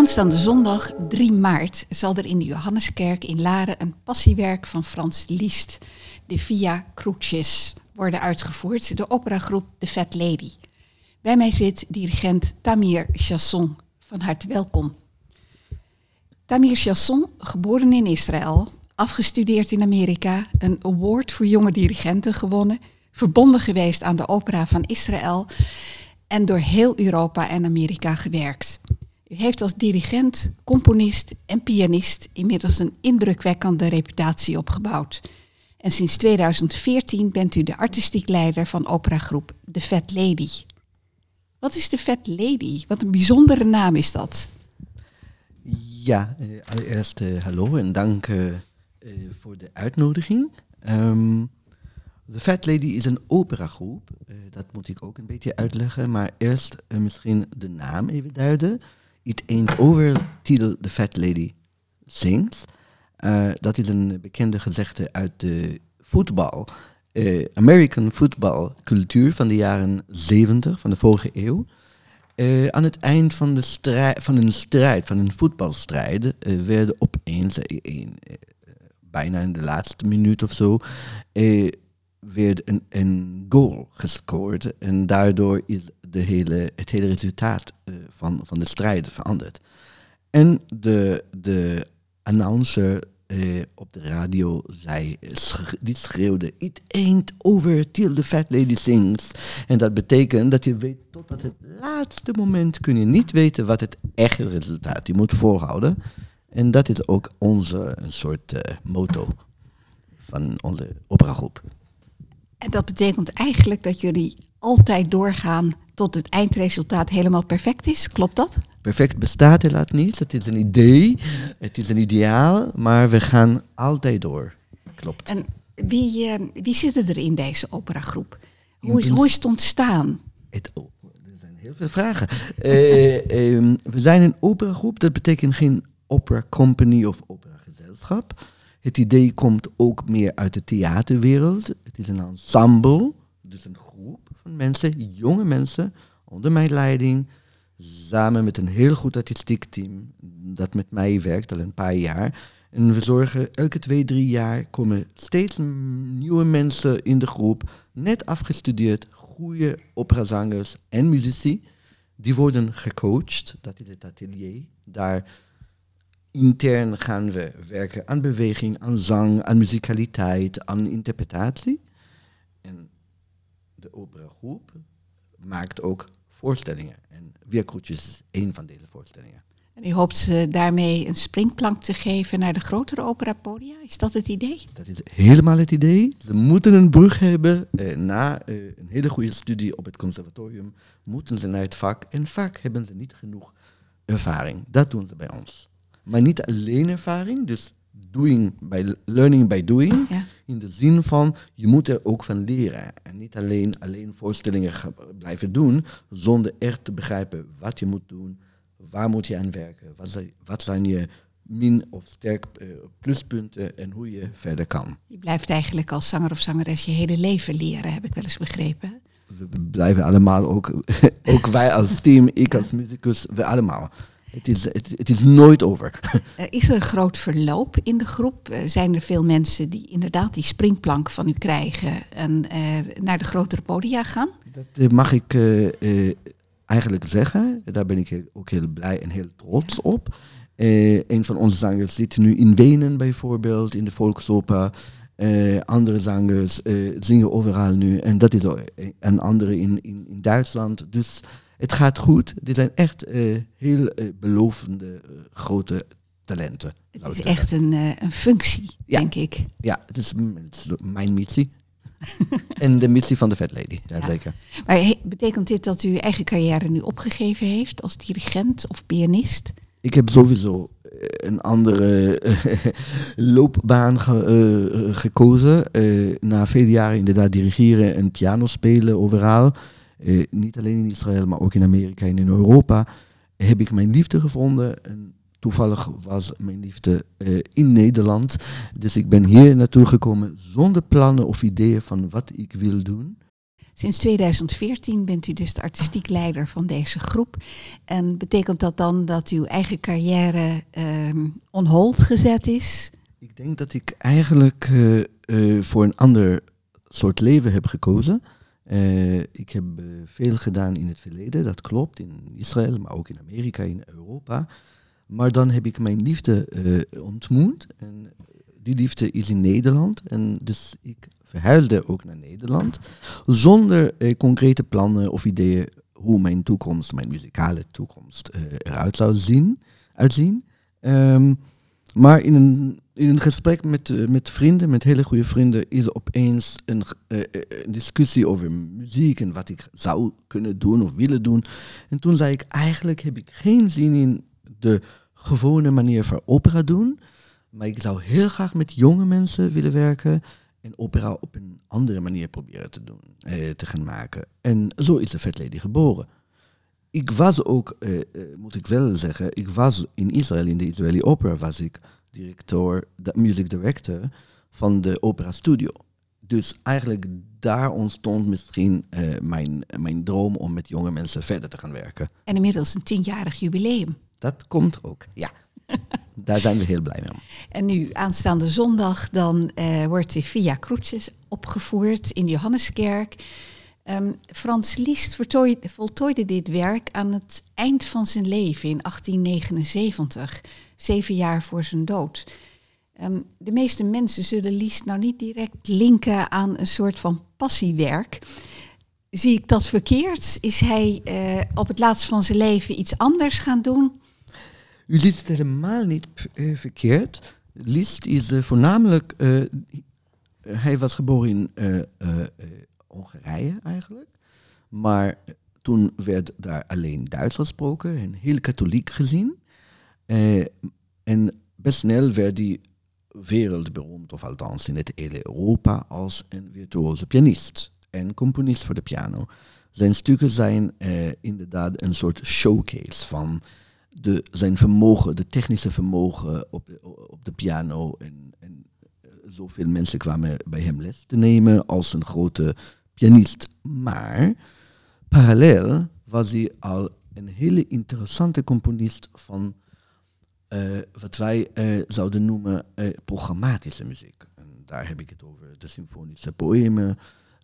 Aanstaande zondag 3 maart zal er in de Johanneskerk in Laren een passiewerk van Frans Liszt, de Via Crucis, worden uitgevoerd, de operagroep The Fat Lady. Bij mij zit dirigent Tamir Chasson. Van harte welkom. Tamir Chasson, geboren in Israël, afgestudeerd in Amerika, een award voor jonge dirigenten gewonnen, verbonden geweest aan de opera van Israël en door heel Europa en Amerika gewerkt. U heeft als dirigent, componist en pianist inmiddels een indrukwekkende reputatie opgebouwd. En sinds 2014 bent u de artistiek leider van operagroep The Fat Lady. Wat is de Fat Lady? Wat een bijzondere naam is dat. Ja, eh, allereerst eh, hallo en dank eh, voor de uitnodiging. Ehm, de Fat Lady is een operagroep. Dat moet ik ook een beetje uitleggen. Maar eerst misschien de naam even duiden. Het een overtitel The Fat Lady Sings. Eh, dat is een bekende gezegde uit de voetbal. eh, American football cultuur van de jaren 70 van de vorige eeuw. Eh, aan het eind van, de strijd, van een strijd, van een voetbalstrijd, werden opeens, bijna in de laatste minuut of zo, werd een, goal gescoord. En daardoor is de hele, het hele resultaat eh, van, van de strijd veranderd. En de, de announcer eh, op de radio zei, eh, die schreeuwde, It ain't over till the fat lady sings. En dat betekent dat je weet tot het laatste moment kun je niet weten wat het echte resultaat. Je moet volhouden. En dat is ook onze een soort eh, motto van onze operagroep. En dat betekent eigenlijk dat jullie altijd doorgaan tot het eindresultaat helemaal perfect is. Klopt dat? Perfect bestaat helaas niet. Het is een idee, het is een ideaal, maar we gaan altijd door. Klopt. En wie, eh, wie zitten er in deze operagroep? Hoe is, hoe principe- is het ontstaan? Het, oh, er zijn heel veel vragen. Eh, ehm, we zijn een operagroep, dat betekent geen opera company of operagezelschap. Het idee komt ook meer uit de theaterwereld. Het is een ensemble, dus een groep van mensen, jonge mensen, onder mijn leiding, samen met een heel goed artistiek team dat met mij werkt al een paar jaar. En we zorgen elke twee, drie jaar komen steeds nieuwe mensen in de groep, net afgestudeerd, goede operazangers en muzici. Die worden gecoacht, dat is het atelier. Daar intern gaan we werken aan beweging, aan zang, aan muzikaliteit, aan interpretatie. En de operagroep maakt ook voorstellingen. En Weerkroetjes is één van deze voorstellingen. En u hoopt ze daarmee een springplank te geven naar de grotere operapodia? Is dat het idee? Dat is helemaal het idee. Ze moeten een brug hebben. Eh, na eh, een hele goede studie op het conservatorium moeten ze naar het vak. En vaak hebben ze niet genoeg ervaring. Dat doen ze bij ons. Maar niet alleen ervaring, dus doing by, learning by doing. Ja. In de zin van, je moet er ook van leren. En niet alleen, alleen voorstellingen blijven doen, zonder echt te begrijpen wat je moet doen, waar moet je aan werken, wat zijn, wat zijn je min- of sterk eh, pluspunten en hoe je verder kan. Je blijft eigenlijk als zanger of zangeres je hele leven leren, heb ik wel eens begrepen. We blijven allemaal ook, ook wij als team, ik als muzikus, we allemaal. Het is, het, het is nooit over. Is er een groot verloop in de groep? Eh, zijn er veel mensen die inderdaad die springplank van u krijgen en eh, naar de grotere podia gaan? Dat eh, mag ik eigenlijk zeggen. Daar ben ik ook heel blij en heel trots op. Een van onze zangers zit nu in Wenen bijvoorbeeld, in de volksoper. Andere zangers zingen overal nu. En dat is ook, en andere in, in, in Duitsland. Dus het gaat goed. Dit zijn echt eh, heel eh, belovende eh, grote talenten. Het is echt een, een functie, Ja. denk ik. Ja, het is, m- het is mijn missie. en de missie van de Fat Lady, ja, Ja. zeker. Maar he- betekent dit dat u uw eigen carrière nu opgegeven heeft als dirigent of pianist? Ik heb sowieso een andere loopbaan ge- gekozen. Na vele jaren inderdaad dirigeren en piano spelen overal. Eh, niet alleen in Israël, maar ook in Amerika en in Europa. Heb ik mijn liefde gevonden. En toevallig was mijn liefde eh, in Nederland. Dus ik ben hier naartoe gekomen zonder plannen of ideeën van wat ik wil doen. Sinds 2014 bent u dus de artistiek leider van deze groep. En betekent dat dan dat uw eigen carrière ehm on hold gezet is? Ik denk dat ik eigenlijk eh, voor een ander soort leven heb gekozen. Eh, ik heb eh, veel gedaan in het verleden, dat klopt, in Israël, maar ook in Amerika, in Europa. Maar dan heb ik mijn liefde eh, ontmoet. En die liefde is in Nederland. En dus ik verhuisde ook naar Nederland. Zonder concrete plannen of ideeën hoe mijn toekomst, mijn muzikale toekomst, eruit zou zien, uitzien. Ehm, maar in een, in een gesprek met, eh, met vrienden, met hele goede vrienden, is opeens eh, eh, een discussie over muziek en wat ik zou kunnen doen of willen doen. En toen zei ik, eigenlijk heb ik geen zin in de gewone manier van opera doen. Maar ik zou heel graag met jonge mensen willen werken en opera op een andere manier proberen te doen, te gaan maken. En zo is de Fat Lady geboren. Ik was ook, moet ik wel zeggen, ik was in Israël, in de Israëli Opera, was ik directeur, de music director van de opera studio. Dus eigenlijk daar ontstond misschien eh, mijn, mijn droom om met jonge mensen verder te gaan werken. En inmiddels een tienjarig jubileum. Dat komt ook, ja. daar zijn we heel blij mee. En nu aanstaande zondag dan eh, wordt de Via Crucis opgevoerd in de Johanneskerk. Ehm, Frans Liszt voltooide dit werk aan het eind van zijn leven in 1879, zeven jaar voor zijn dood. Ehm, de meeste mensen zullen Liszt nou niet direct linken aan een soort van passiewerk. Zie ik dat verkeerd? Is hij eh, op het laatst van zijn leven iets anders gaan doen? U ziet het helemaal niet eh, verkeerd. Liszt is eh, voornamelijk, hij was geboren in Hongarije eigenlijk. Maar toen werd daar alleen Duits gesproken en heel katholiek gezien. Eh, en best snel werd hij wereldberoemd, of althans in het hele Europa, als een virtuoze pianist en componist voor de piano. Zijn stukken zijn eh, inderdaad een soort showcase van de, zijn vermogen, de technische vermogen op de, op de piano. En, en eh, zoveel mensen kwamen bij hem les te nemen als een grote pianist. Maar parallel was hij al een hele interessante componist van wat wij eh, zouden noemen eh, programmatische muziek. En daar heb ik het over de symfonische poëmen,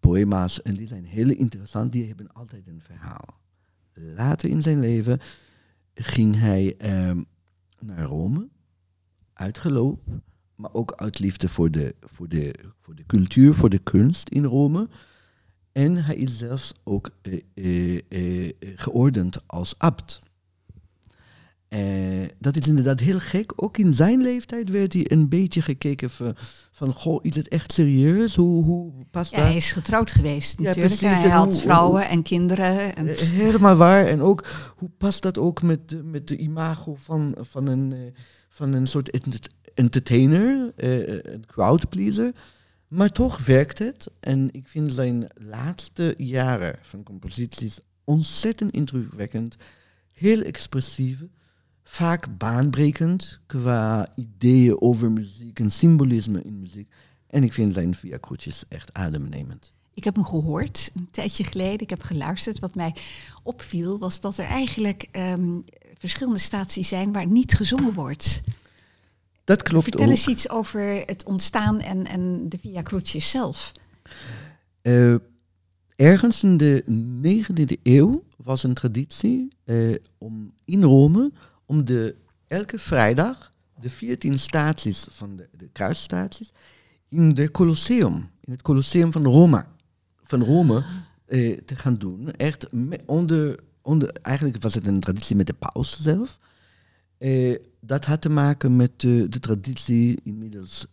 poëma's. En die zijn heel interessant, die hebben altijd een verhaal. Later in zijn leven ging hij ehm, naar Rome, uit maar ook uit liefde voor de, voor, de, voor de cultuur, voor de kunst in Rome. En hij is zelfs ook eh, eh, eh, geordend als abt. Eh, dat is inderdaad heel gek. Ook in zijn leeftijd werd hij een beetje gekeken van, van goh, is het echt serieus? Hoe, hoe past Ja, dat? hij is getrouwd geweest Ja, natuurlijk. precies. Hij En had hoe- vrouwen en kinderen. En, Eh, Helemaal waar. En ook, hoe past dat ook met, de- met de imago van, van, een, eh, van een soort ent- entertainer, een crowdpleaser? Maar toch werkt het. En ik vind zijn laatste jaren van composities ontzettend indrukwekkend. Heel expressief. Vaak baanbrekend qua ideeën over muziek en symbolisme in muziek. En ik vind zijn Via Crucis echt adembenemend. Ik heb hem gehoord een tijdje geleden. Ik heb geluisterd. Wat mij opviel was dat er eigenlijk ehm, verschillende staties zijn waar niet gezongen wordt. Dat klopt Vertel ook. eens iets over het ontstaan en, en de Via Crucis zelf. Eh, ergens in de 19e eeuw was een traditie eh, om in Rome om de, elke vrijdag de 14 staties van de, de kruisstaties in de Colosseum, in het Colosseum van Rome, van Rome eh, te gaan doen. Echt onder, onder, eigenlijk was het een traditie met de paus zelf. Eh, dat had te maken met eh, de traditie, inmiddels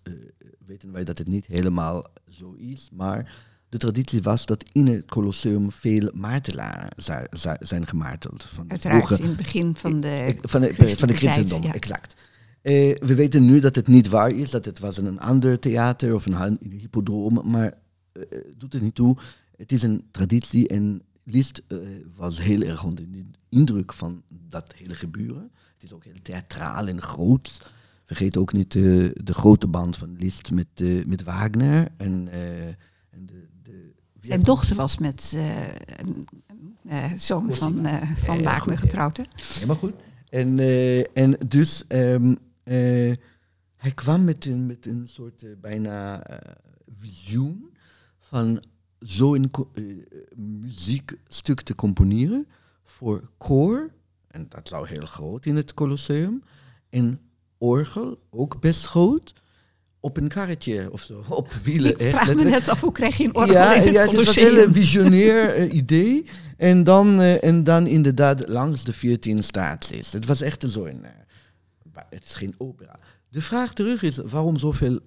weten wij dat het niet helemaal zo is, maar de traditie was dat in het Colosseum veel martelaren zi- zi- zijn gemarteld. Van Uiteraard vroege- in het begin van de van de, van de christendom, ja. exact. Eh, we weten nu dat het niet waar is, dat het was in een ander theater of een, een hippodroom, maar eh, eh, doet het niet toe. Het is een traditie en Liszt eh, was heel erg onder de indruk van dat hele gebeuren. Het is ook heel theatraal en groot. Vergeet ook niet de grote band van Liszt met, met Wagner en, eh, en de, de Zijn dochter was met uh, een, uh, zoon van, uh, van Wagner getrouwd. Hè? Helemaal goed. En, en dus um, hij kwam met een, met een soort bijna visioen van zo'n muziekstuk te componeren voor koor. En dat zou heel groot in het Colosseum. En orgel, ook best groot op een karretje of zo, op wielen. Ik vraag me net af, hoe krijg je een orgel ja, in het Ja, het is een hele visionair uh, idee. En dan, uh, en dan inderdaad langs de 14 staatsies. Het was echt zo'n... Uh, het is geen opera. De vraag terug is, waarom zoveel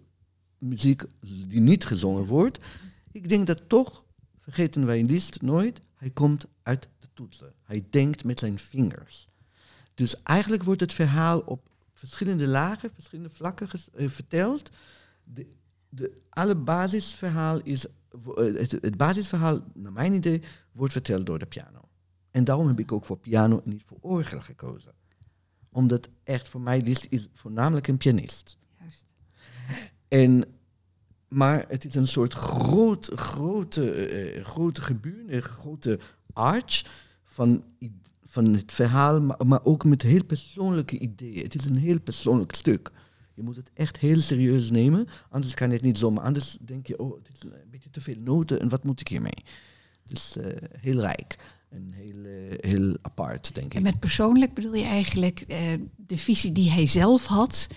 muziek die niet gezongen wordt? Ik denk dat toch, vergeten wij Liszt nooit, hij komt uit de toetsen. Hij denkt met zijn vingers. Dus eigenlijk wordt het verhaal op verschillende lagen, verschillende vlakken uh, verteld. De, de, alle basisverhaal is, uh, het, het, basisverhaal, naar mijn idee, wordt verteld door de piano. En daarom heb ik ook voor piano en niet voor orgel gekozen. Omdat echt voor mij Liszt is voornamelijk een pianist. Juist. En, maar het is een soort groot, grote, uh, grote gebuur, een grote arch van van het verhaal, maar, maar, ook met heel persoonlijke ideeën. Het is een heel persoonlijk stuk. Je moet het echt heel serieus nemen, anders kan je het niet zomaar. Anders denk je, oh, het is een beetje te veel noten en wat moet ik hiermee? Dus uh, heel rijk en heel, uh, heel apart, denk ik. En met persoonlijk bedoel je eigenlijk uh, de visie die hij zelf had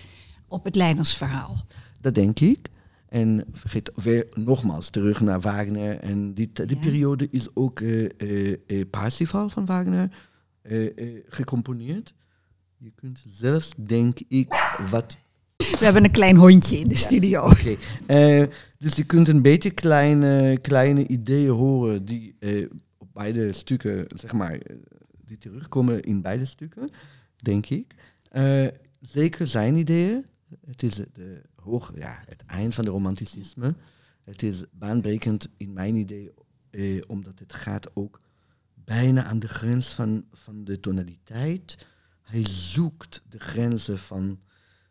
op het Leidersverhaal? Dat denk ik. En vergeet weer nogmaals terug naar Wagner. En die, die ja. periode is ook Parsifal van Wagner uh, gecomponeerd. Je kunt zelfs, denk ik, wat... We hebben een klein hondje in de studio. Okay. Uh, dus je kunt een beetje kleine, kleine ideeën horen die op beide stukken, zeg maar, die terugkomen in beide stukken, denk ik. zeker zijn ideeën. Het is de hoog, ja, het eind van de romanticisme. Het is baanbrekend in mijn idee, omdat het gaat ook bijna aan de grens van, van de tonaliteit. Hij zoekt de grenzen van,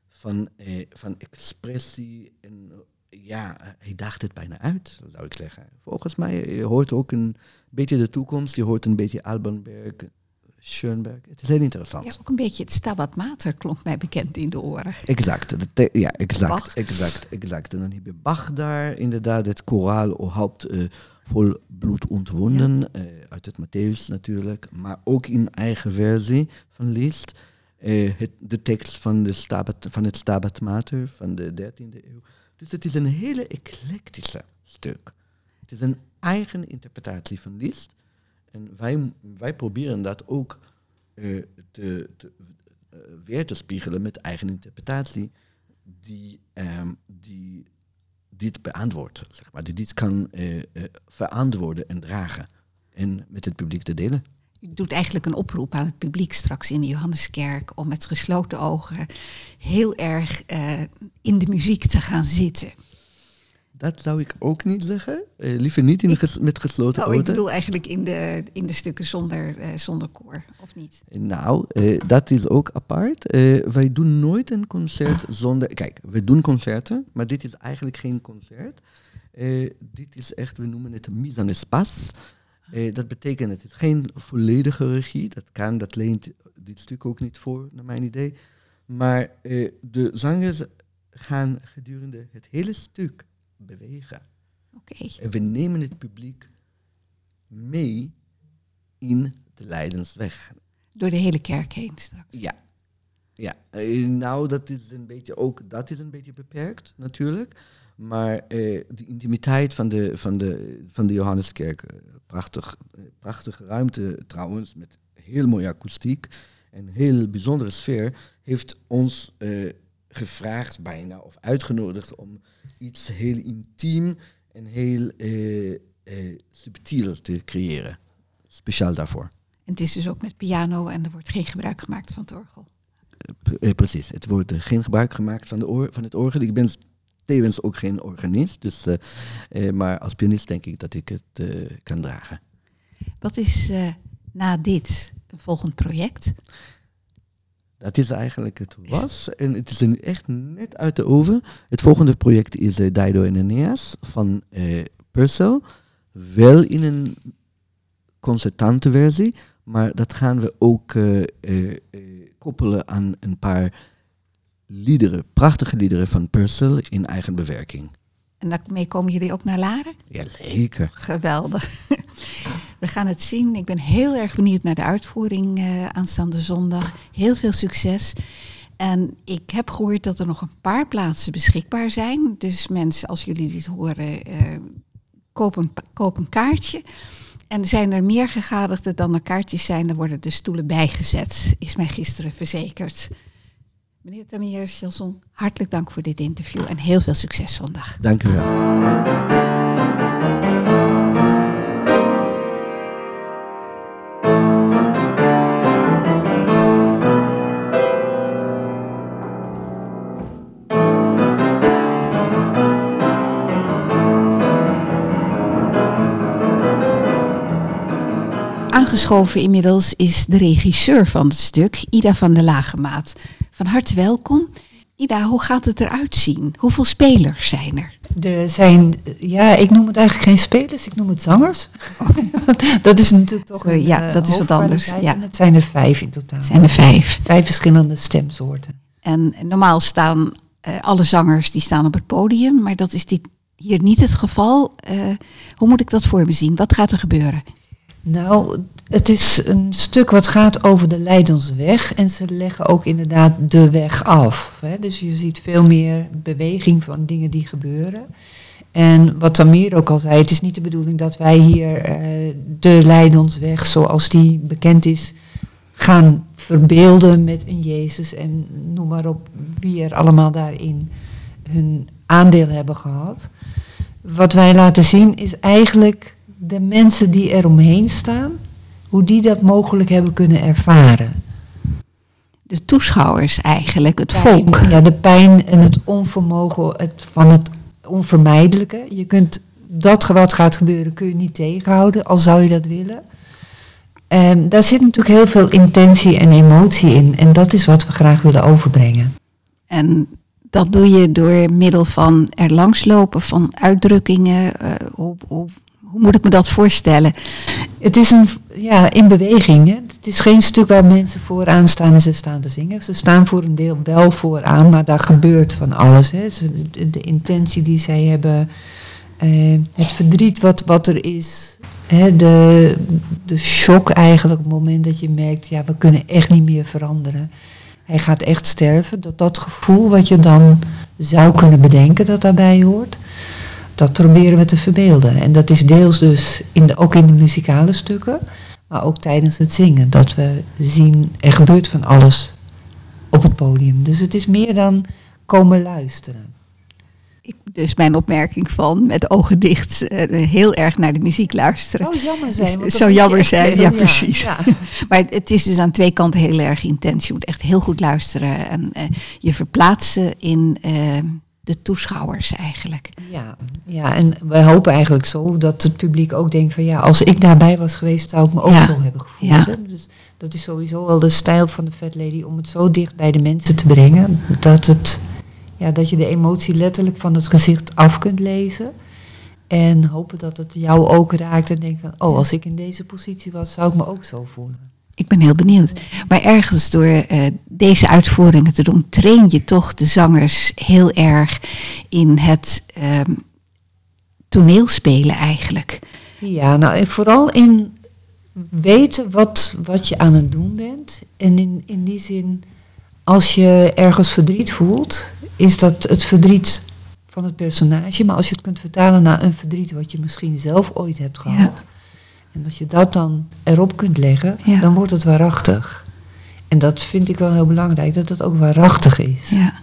van, eh, van expressie. En ja, hij dacht het bijna uit, zou ik zeggen. Volgens mij je hoort ook een beetje de toekomst. Je hoort een beetje Albanberg, Schoenberg. Het is heel interessant. Ja, ook een beetje het Stabat Mater klonk mij bekend in de oren. Exact, ja, exact, exact, exact. En dan heb je Bach daar, inderdaad, het koraal haupt uh, vol bloed ontwonden, ja. uh, uit het Matthäus natuurlijk, maar ook in eigen versie van Liszt. Uh, het, de tekst van, de Stabat, van het Stabat Mater van de 13e eeuw. Dus het is een hele eclectische stuk. Het is een eigen interpretatie van Liszt. En wij, wij proberen dat ook uh, te, te weer te spiegelen met eigen interpretatie, die, um, die dit beantwoordt, zeg maar, die dit kan uh, verantwoorden en dragen en met het publiek te delen. U doet eigenlijk een oproep aan het publiek straks in de Johanneskerk om met gesloten ogen heel erg in de muziek te gaan zitten. Dat zou ik ook niet zeggen. Uh, liever niet in ges met gesloten oh, ogen. Ik bedoel eigenlijk in de, in de stukken zonder, uh, zonder koor, of niet? Nou, uh, dat is ook apart. wij doen nooit een concert zonder... Kijk, we doen concerten, maar dit is eigenlijk geen concert. dit is echt, we noemen het mise en espace. dat betekent, het is geen volledige regie. Dat kan, dat leent dit stuk ook niet voor, naar mijn idee. Maar de zangers gaan gedurende het hele stuk bewegen. Okay. En we nemen het publiek mee in de Leidensweg. Door de hele kerk heen straks. Ja. Ja, eh, nou dat is een beetje ook, dat is een beetje beperkt natuurlijk. Maar eh, de intimiteit van de, van de, van de Johanneskerk, eh, prachtig, prachtige ruimte trouwens, met heel mooie akoestiek en heel bijzondere sfeer, heeft ons eh, gevraagd bijna of uitgenodigd om iets heel intiem en heel uh, uh, subtiel te creëren. Speciaal daarvoor. En het is dus ook met piano en er wordt geen gebruik gemaakt van het orgel. Uh, precies, het wordt geen gebruik gemaakt van, de oor, van het orgel. Ik ben tevens ook geen organist, dus, maar als pianist denk ik dat ik het kan dragen. Wat is na dit een volgend project? Dat is eigenlijk het was. En het is een echt net uit de oven. Het volgende project is uh, Dido en Aeneas van uh, Purcell. wel in een concertante versie, maar dat gaan we ook uh, koppelen aan een paar liederen, prachtige liederen van Purcell in eigen bewerking. En daarmee komen jullie ook naar Laren? Jazeker. Geweldig. We gaan het zien. Ik ben heel erg benieuwd naar de uitvoering uh, aanstaande zondag. Heel veel succes. En ik heb gehoord dat er nog een paar plaatsen beschikbaar zijn. Dus mensen, als jullie dit horen, uh, koop, een, koop een kaartje. En zijn er meer gegadigden dan er kaartjes zijn, dan worden de stoelen bijgezet, is mij gisteren verzekerd. Meneer Tamier Chanson, hartelijk dank voor dit interview en heel veel succes vandaag. Dank u wel. Aangeschoven inmiddels is de regisseur van het stuk, Ida van der Lagemaat. Van harte welkom. Ida, hoe gaat het eruit zien? Hoeveel spelers zijn er? Er zijn, ja, ik noem het eigenlijk geen spelers, ik noem het zangers. dat is natuurlijk toch een Ja, dat is wat anders. Ja. het zijn er vijf in totaal. Het zijn er vijf. Vijf verschillende stemsoorten. En normaal staan uh, alle zangers die staan op het podium, maar dat is dit hier niet het geval. Uh, hoe moet ik dat voor me zien? Wat gaat er gebeuren? Nou, het is een stuk wat gaat over de Leidensweg. En ze leggen ook inderdaad de weg af. Hè. Dus je ziet veel meer beweging van dingen die gebeuren. En wat Tamir ook al zei, het is niet de bedoeling dat wij hier uh, de Leidensweg zoals die bekend is gaan verbeelden met een Jezus en noem maar op wie er allemaal daarin hun aandeel hebben gehad. Wat wij laten zien is eigenlijk de mensen die er omheen staan, hoe die dat mogelijk hebben kunnen ervaren. De toeschouwers eigenlijk, het volk. Ja, de pijn en het onvermogen het, van het onvermijdelijke. Je kunt dat wat gaat gebeuren, kun je niet tegenhouden, al zou je dat willen. En ehm, daar zit natuurlijk heel veel intentie en emotie in. En dat is wat we graag willen overbrengen. En dat doe je door middel van er langslopen, van uitdrukkingen. Uh, hoe, hoe, hoe moet ik me dat voorstellen? Het is een, ja, in beweging. Hè? Het is geen stuk waar mensen vooraan staan en ze staan te zingen. Ze staan voor een deel wel vooraan, maar daar gebeurt van alles. Hè? De, intentie die zij hebben, uh, het verdriet wat, wat er is, hè? De, de shock eigenlijk op het moment dat je merkt, ja, we kunnen echt niet meer veranderen. Hij gaat echt sterven. Dat, dat gevoel wat je dan zou kunnen bedenken dat daarbij hoort dat proberen we te verbeelden. En dat is deels dus in de, ook in de muzikale stukken, maar ook tijdens het zingen. Dat we zien, er gebeurt van alles op het podium. Dus het is meer dan komen luisteren. Ik, dus mijn opmerking van met ogen dicht uh, heel erg naar de muziek luisteren. Zou jammer zijn. Dus, zou jammer zijn, ja, precies. Ja. maar het is dus aan twee kanten heel erg intens. Je moet echt heel goed luisteren en uh, je verplaatsen in uh, de toeschouwers eigenlijk. Ja, ja, en wij hopen eigenlijk zo dat het publiek ook denkt van ja, als ik daarbij was geweest, zou ik me ook zo hebben gevoeld. Ja. Dus dat is sowieso wel de stijl van de Fat Lady om het zo dicht bij de mensen te brengen dat, het, ja, dat je de emotie letterlijk van het gezicht af kunt lezen. En hopen dat het jou ook raakt en denkt van, oh, als ik in deze positie was, zou ik me ook zo voelen. Ik ben heel benieuwd. Maar ergens door uh, deze uitvoeringen te doen, train je toch de zangers heel erg in het um, toneelspelen eigenlijk. Ja, nou vooral in weten wat, wat je aan het doen bent. En in, in die zin, als je ergens verdriet voelt, is dat het verdriet van het personage. Maar als je het kunt vertalen naar een verdriet wat je misschien zelf ooit hebt gehad. Ja en als je dat dan erop kunt leggen, dan wordt het waarachtig. En dat vind ik wel heel belangrijk, dat het ook waarachtig is. Ja.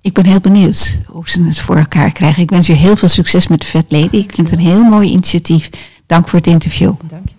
Ik ben heel benieuwd hoe ze het voor elkaar krijgen. Ik wens je heel veel succes met de Vet Lady. Ik vind het een heel mooi initiatief. Dank voor het interview. Dank je.